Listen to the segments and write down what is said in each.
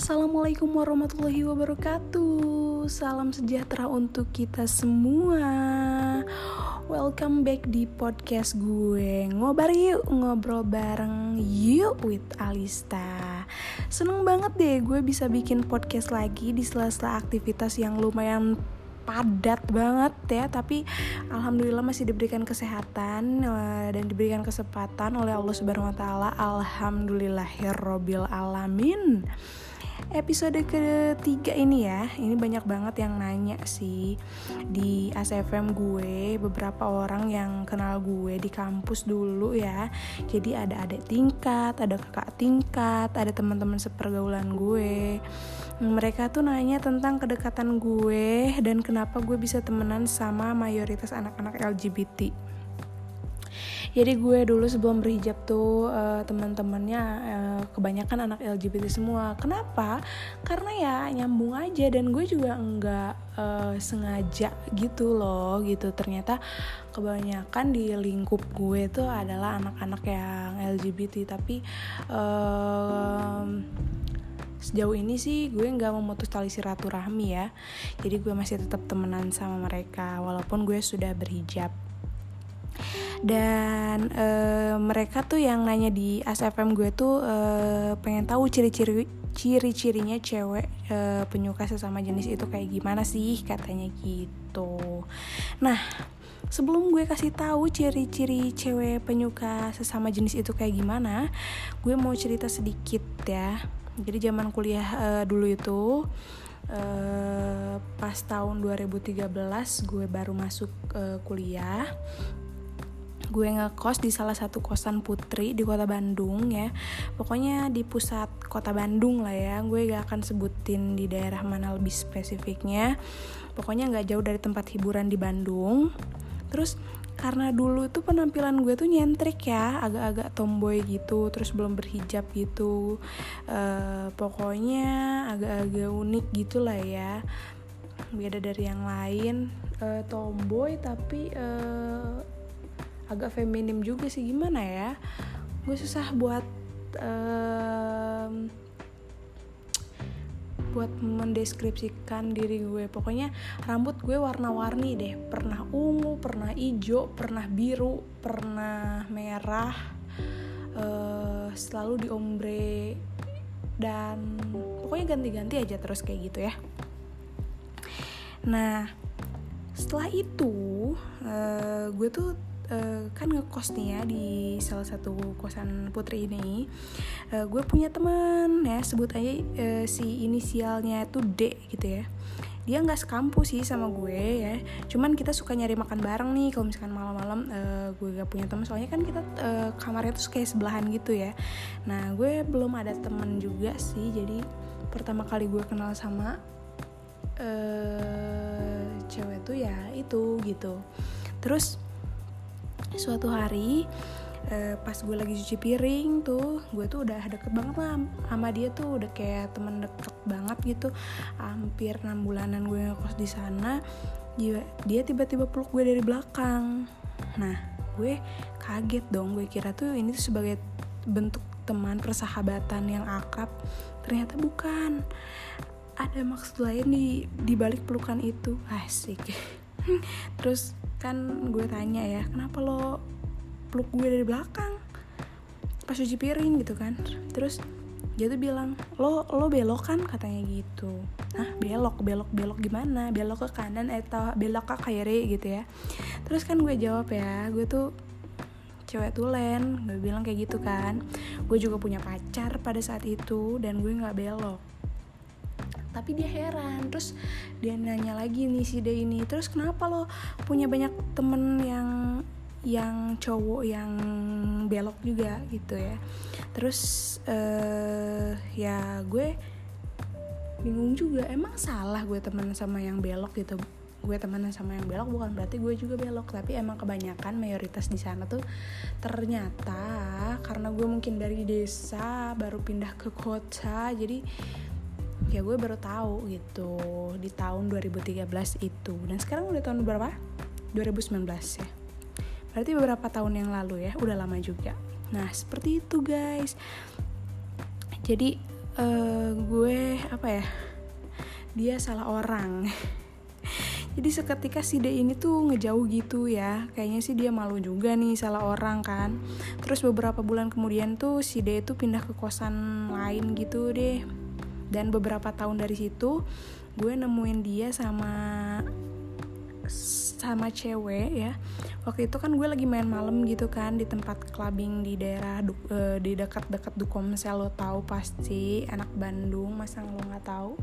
Assalamualaikum warahmatullahi wabarakatuh. Salam sejahtera untuk kita semua. Welcome back di podcast gue. Ngobar yuk, ngobrol bareng yuk with Alista. Seneng banget deh gue bisa bikin podcast lagi di sela-sela aktivitas yang lumayan padat banget ya. Tapi alhamdulillah masih diberikan kesehatan eh, dan diberikan kesempatan oleh Allah Subhanahu wa taala. Alhamdulillahirabbil alamin episode ketiga ini ya ini banyak banget yang nanya sih. Di ASFM gue beberapa orang yang kenal gue di kampus dulu ya. Jadi ada adik tingkat ada kakak tingkat ada teman-teman sepergaulan gue. Mereka tuh nanya tentang kedekatan gue dan kenapa gue bisa temenan sama mayoritas anak-anak LGBT. Jadi gue dulu sebelum berhijab tuh uh, teman-temannya uh, kebanyakan anak LGBT semua. Kenapa? Karena ya nyambung aja dan gue juga enggak uh, sengaja gitu loh gitu. Ternyata kebanyakan di lingkup gue tuh adalah anak-anak yang LGBT tapi uh, sejauh ini sih gue nggak memutus tali silaturahmi ya jadi gue masih tetap temenan sama mereka walaupun gue sudah berhijab dan e, mereka tuh yang nanya di ASFM gue tuh e, pengen tahu ciri-ciri ciri-cirinya cewek e, penyuka sesama jenis itu kayak gimana sih? Katanya gitu. Nah sebelum gue kasih tahu ciri-ciri cewek penyuka sesama jenis itu kayak gimana gue mau cerita sedikit ya. Jadi zaman kuliah uh, dulu itu uh, pas tahun 2013 gue baru masuk uh, kuliah gue ngekos di salah satu kosan putri di kota Bandung ya. Pokoknya di pusat kota Bandung lah ya. Gue gak akan sebutin di daerah mana lebih spesifiknya. Pokoknya nggak jauh dari tempat hiburan di Bandung. Terus karena dulu tuh penampilan gue tuh nyentrik ya. Agak-agak tomboy gitu terus belum berhijab gitu. Uh, pokoknya agak-agak unik gitu lah ya. Beda dari yang lain. Uh, tomboy tapi uh, agak feminim juga sih gimana ya? Gue susah buat uh, buat mendeskripsikan diri gue. Pokoknya rambut gue warna-warni deh. Pernah ungu pernah hijau pernah biru pernah merah uh, selalu diombre dan pokoknya ganti-ganti aja terus kayak gitu ya. Nah setelah itu uh, gue tuh uh, kan ngekos nih ya di salah satu kosan putri ini. Uh, gue punya teman ya sebut aja uh, si inisialnya itu D gitu ya. Dia nggak sekampus sih sama gue ya. Cuman kita suka nyari makan bareng nih kalau misalkan malam-malam uh, gue gak punya teman. Soalnya kan kita uh, kamarnya tuh kayak sebelahan gitu ya. Nah gue belum ada teman juga sih. Jadi pertama kali gue kenal sama uh, cewek tuh ya itu gitu. Terus suatu hari uh, pas gue lagi cuci piring tuh gue tuh udah deket banget lah sama dia tuh udah kayak temen deket banget gitu. Hampir enam bulanan gue ngekos di sana dia dia tiba-tiba peluk gue dari belakang. Nah gue kaget dong gue kira tuh ini tuh sebagai bentuk teman persahabatan yang akrab. Ternyata bukan. Ada maksud lain di di balik pelukan itu. Asik. Terus kan gue tanya ya kenapa lo peluk gue dari belakang? Pas cuci piring gitu kan. Terus dia tuh bilang lo lo belok kan? Katanya gitu. Nah belok belok belok gimana? Belok ke kanan atau belok ke kiri? Gitu ya. Terus kan gue jawab ya gue tuh cewek tulen gue bilang kayak gitu kan. Gue juga punya pacar pada saat itu dan gue nggak belok tapi dia heran. Terus dia nanya lagi nih si dia ini terus kenapa lo punya banyak temen yang yang cowok yang belok juga? Gitu ya. Terus uh, ya gue bingung juga emang salah gue temen sama yang belok gitu? Gue temenan sama yang belok bukan berarti gue juga belok tapi emang kebanyakan mayoritas di sana tuh ternyata karena gue mungkin dari desa baru pindah ke kota jadi ya gue baru tahu gitu di tahun 2013 itu. Dan sekarang udah tahun berapa? 2019 ya. Berarti beberapa tahun yang lalu ya udah lama juga. Nah seperti itu guys. Jadi uh, gue apa ya dia salah orang. Jadi seketika si D ini tuh ngejauh gitu ya. Kayaknya sih dia malu juga nih salah orang kan. Terus beberapa bulan kemudian tuh si D itu pindah ke kosan lain gitu deh dan beberapa tahun dari situ gue nemuin dia sama sama cewek ya. Waktu itu kan gue lagi main malam gitu kan di tempat clubbing di daerah uh, di dekat-dekat Dukomsel lo tahu pasti anak Bandung masa lo nggak tahu?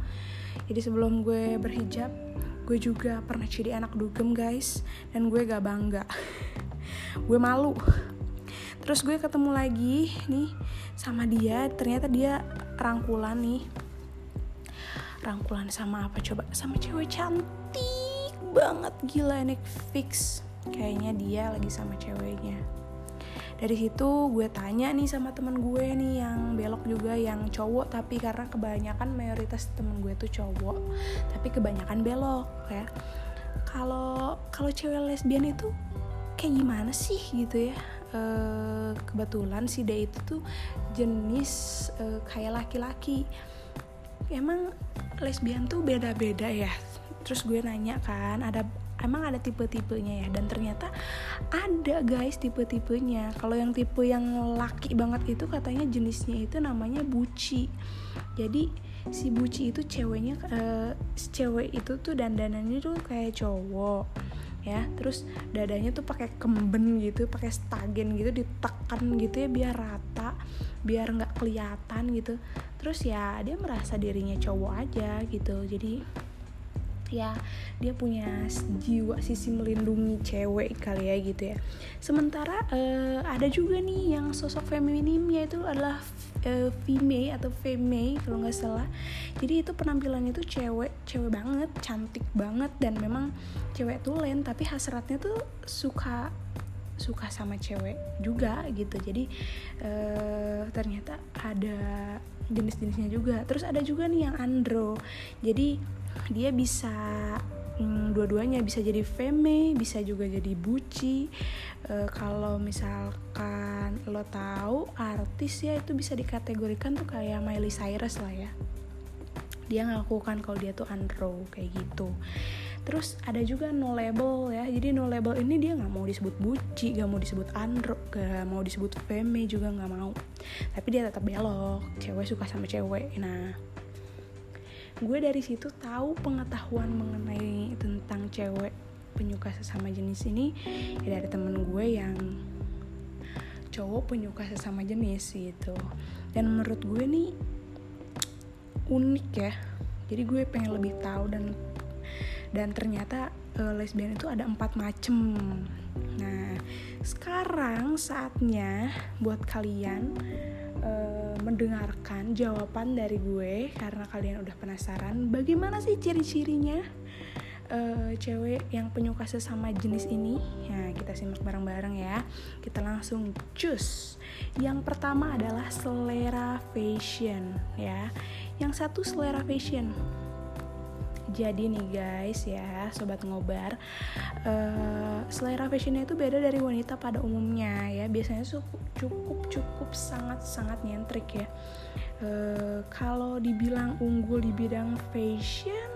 Jadi sebelum gue berhijab gue juga pernah jadi anak dugem guys. Dan gue gak bangga. Gue malu. Terus gue ketemu lagi nih sama dia ternyata dia rangkulan nih rangkulan sama apa coba? Sama cewek cantik banget. Gila ini fix. Kayaknya dia lagi sama ceweknya. Dari situ gue tanya nih sama temen gue nih yang belok juga yang cowok tapi karena kebanyakan mayoritas temen gue tuh cowok tapi kebanyakan belok ya. Kalau kalau cewek lesbian itu kayak gimana sih gitu ya? E, kebetulan si D itu tuh jenis e, kayak laki-laki emang lesbian tuh beda-beda ya? Terus gue nanya kan ada emang ada tipe-tipenya ya? Dan ternyata ada guys tipe-tipenya. Kalau yang tipe yang laki banget itu katanya jenisnya itu namanya buci jadi si buci itu ceweknya uh, cewek itu tuh dandanannya tuh kayak cowok ya. Terus dadanya tuh pakai kemben gitu pakai stagen gitu ditekan gitu ya biar rata biar nggak kelihatan gitu terus ya dia merasa dirinya cowok aja gitu. Jadi ya dia punya jiwa sisi melindungi cewek kali ya gitu ya. Sementara uh, ada juga nih yang sosok femininnya itu adalah uh, female atau female kalau nggak salah. Jadi itu penampilannya tuh cewek cewek banget cantik banget dan memang cewek tulen tapi hasratnya tuh suka suka sama cewek juga gitu. Jadi uh, ternyata ada jenis-jenisnya juga. Terus ada juga nih yang andro. Jadi dia bisa hmm, dua-duanya. Bisa jadi feme bisa juga jadi buci. E, kalau misalkan lo tahu artis ya itu bisa dikategorikan tuh kayak Miley Cyrus lah ya. Dia ngakukan kalau dia tuh andro kayak gitu terus ada juga no label ya. Jadi no label ini dia nggak mau disebut buci nggak mau disebut andro gak mau disebut feme juga nggak mau. Tapi dia tetap belok cewek suka sama cewek. Nah gue dari situ tahu pengetahuan mengenai tentang cewek penyuka sesama jenis ini. Ya dari temen gue yang cowok penyuka sesama jenis gitu. Dan menurut gue nih unik ya. Jadi gue pengen lebih tahu dan dan ternyata uh, lesbian itu ada empat macem. Nah sekarang saatnya buat kalian uh, mendengarkan jawaban dari gue karena kalian udah penasaran bagaimana sih ciri-cirinya uh, cewek yang penyuka sesama jenis ini? Nah kita simak bareng-bareng ya. Kita langsung cus. Yang pertama adalah selera fashion ya. Yang satu selera fashion jadi nih guys ya sobat ngobar uh, selera fashionnya itu beda dari wanita pada umumnya ya. Biasanya cukup cukup sangat sangat nyentrik ya. Uh, kalau dibilang unggul di bidang fashion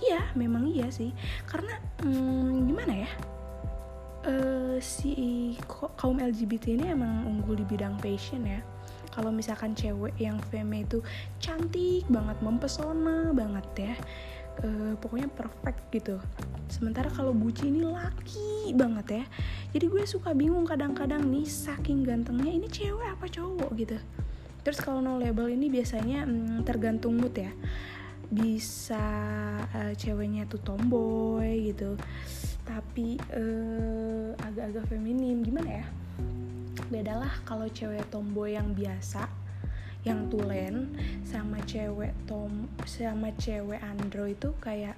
iya memang iya sih. Karena hmm, gimana ya uh, si kaum LGBT ini emang unggul di bidang fashion ya. Kalau misalkan cewek yang femme itu cantik banget mempesona banget ya uh, pokoknya perfect gitu. Sementara kalau buci ini laki banget ya. Jadi gue suka bingung kadang-kadang nih saking gantengnya ini cewek apa cowok gitu. Terus kalau no label ini biasanya hmm, tergantung mood ya. Bisa uh, ceweknya tuh tomboy gitu. Tapi uh, agak-agak feminim. Gimana ya? Bedalah kalau cewek tomboy yang biasa yang tulen sama cewek tom sama cewek andro itu kayak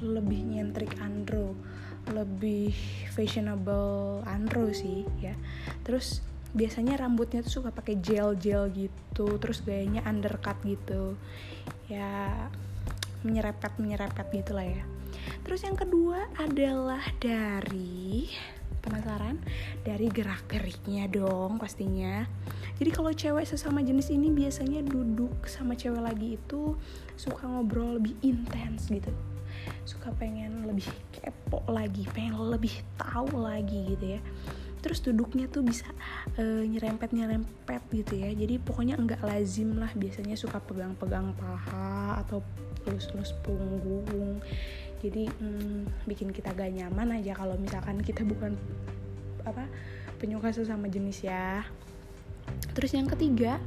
lebih nyentrik andro lebih fashionable andro sih ya. Terus biasanya rambutnya tuh suka pakai gel gel gitu terus gayanya undercut gitu. Ya menyerepet menyerepet gitulah ya. Terus yang kedua adalah dari penasaran? Dari gerak geriknya dong pastinya jadi kalau cewek sesama jenis ini biasanya duduk sama cewek lagi itu suka ngobrol lebih intens gitu. Suka pengen lebih kepo lagi pengen lebih tahu lagi gitu ya. Terus duduknya tuh bisa uh, nyerempet nyerempet gitu ya. Jadi pokoknya enggak lazim lah biasanya suka pegang-pegang paha atau lus-lus punggung. Jadi hmm, bikin kita gak nyaman aja kalau misalkan kita bukan apa penyuka sesama jenis ya terus yang ketiga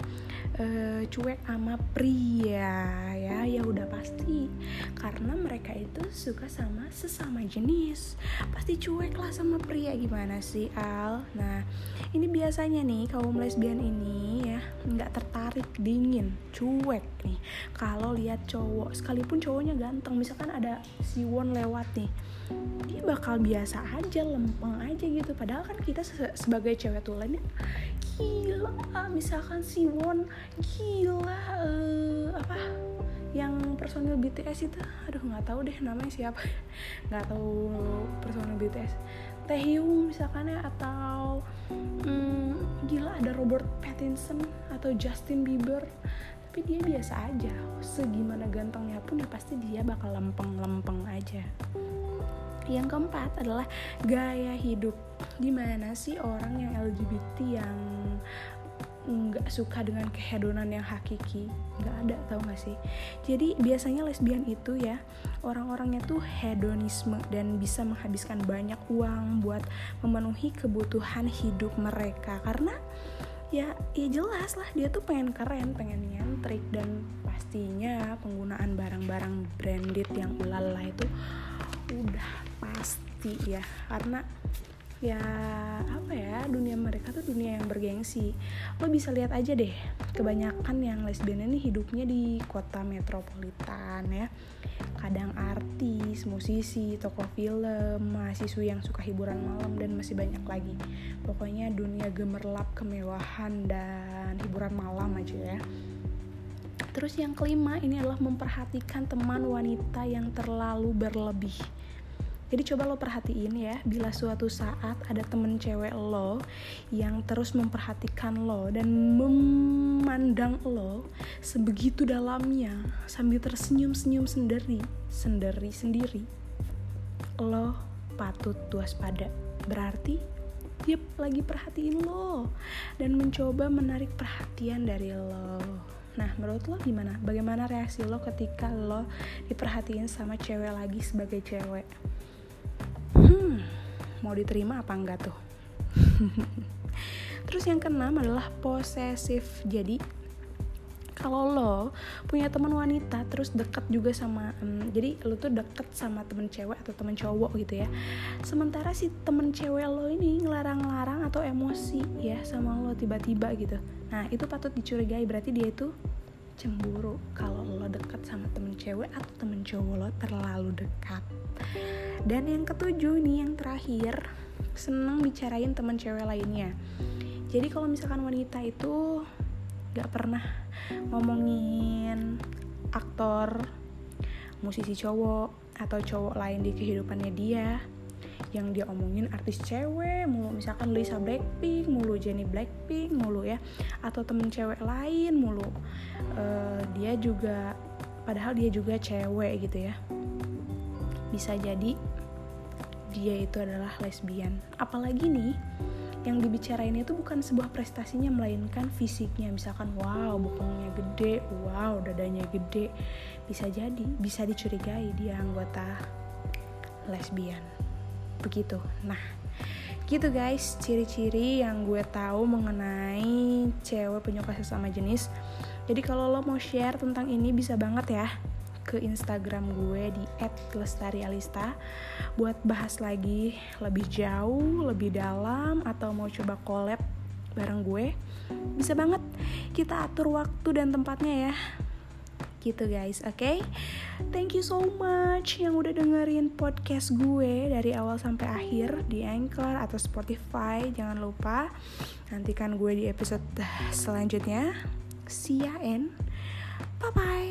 uh, cuek sama pria ya. Ya udah pasti. Karena mereka itu suka sama sesama jenis. Pasti cuek lah sama pria. Gimana sih Al? Nah ini biasanya nih kaum lesbian ini ya nggak tertarik dingin. Cuek nih. Kalau lihat cowok sekalipun cowoknya ganteng misalkan ada si Won lewat nih dia bakal biasa aja lempeng aja gitu. Padahal kan kita sebagai cewek tuh lainnya gila misalkan si Won gila uh, apa yang personil BTS itu aduh nggak tahu deh namanya siapa nggak tahu personil BTS Taehyung misalkan ya atau hmm, gila ada Robert Pattinson atau Justin Bieber tapi dia biasa aja segimana gantengnya pun ya pasti dia bakal lempeng-lempeng aja yang keempat adalah gaya hidup. Gimana sih orang yang LGBT yang nggak suka dengan kehedonan yang hakiki? Nggak ada tau gak sih? Jadi biasanya lesbian itu ya orang-orangnya tuh hedonisme dan bisa menghabiskan banyak uang buat memenuhi kebutuhan hidup mereka. Karena ya ya jelas lah dia tuh pengen keren pengen nyentrik dan pastinya penggunaan barang-barang branded yang ulala itu udah pasti ya karena ya apa ya dunia mereka tuh dunia yang bergengsi. Lo bisa lihat aja deh kebanyakan yang lesbian ini hidupnya di kota metropolitan ya. Kadang artis, musisi, tokoh film, mahasiswa yang suka hiburan malam dan masih banyak lagi. Pokoknya dunia gemerlap kemewahan dan hiburan malam aja ya. Terus yang kelima ini adalah memperhatikan teman wanita yang terlalu berlebih jadi coba lo perhatiin ya, bila suatu saat ada temen cewek lo yang terus memperhatikan lo dan memandang lo sebegitu dalamnya sambil tersenyum-senyum sendiri, sendiri sendiri, lo patut waspada. Berarti dia lagi perhatiin lo dan mencoba menarik perhatian dari lo. Nah, menurut lo gimana? Bagaimana reaksi lo ketika lo diperhatiin sama cewek lagi sebagai cewek? Mau diterima apa enggak tuh? Terus yang keenam adalah posesif. Jadi kalau lo punya teman wanita terus deket juga sama um, jadi lo tuh deket sama temen cewek atau temen cowok gitu ya. Sementara si temen cewek lo ini ngelarang-larang atau emosi ya sama lo tiba-tiba gitu. Nah itu patut dicurigai. Berarti dia itu cemburu kalau lo deket sama temen cewek atau temen cowok lo terlalu dekat dan yang ketujuh nih yang terakhir seneng bicarain temen cewek lainnya. Jadi kalau misalkan wanita itu gak pernah ngomongin aktor musisi cowok atau cowok lain di kehidupannya dia yang dia omongin artis cewek mulu misalkan Lisa Blackpink mulu Jennie Blackpink mulu ya atau temen cewek lain mulu uh, dia juga padahal dia juga cewek gitu ya bisa jadi dia itu adalah lesbian. Apalagi nih yang dibicarain itu bukan sebuah prestasinya melainkan fisiknya. Misalkan wow bokongnya gede wow dadanya gede. Bisa jadi bisa dicurigai dia anggota lesbian. Begitu. Nah gitu guys ciri-ciri yang gue tahu mengenai cewek penyuka sesama jenis. Jadi kalau lo mau share tentang ini bisa banget ya ke Instagram gue di @lestarialista buat bahas lagi lebih jauh, lebih dalam atau mau coba collab bareng gue. Bisa banget kita atur waktu dan tempatnya ya gitu guys oke okay? thank you so much yang udah dengerin podcast gue dari awal sampai akhir di Anchor atau Spotify jangan lupa nantikan gue di episode selanjutnya see ya and bye bye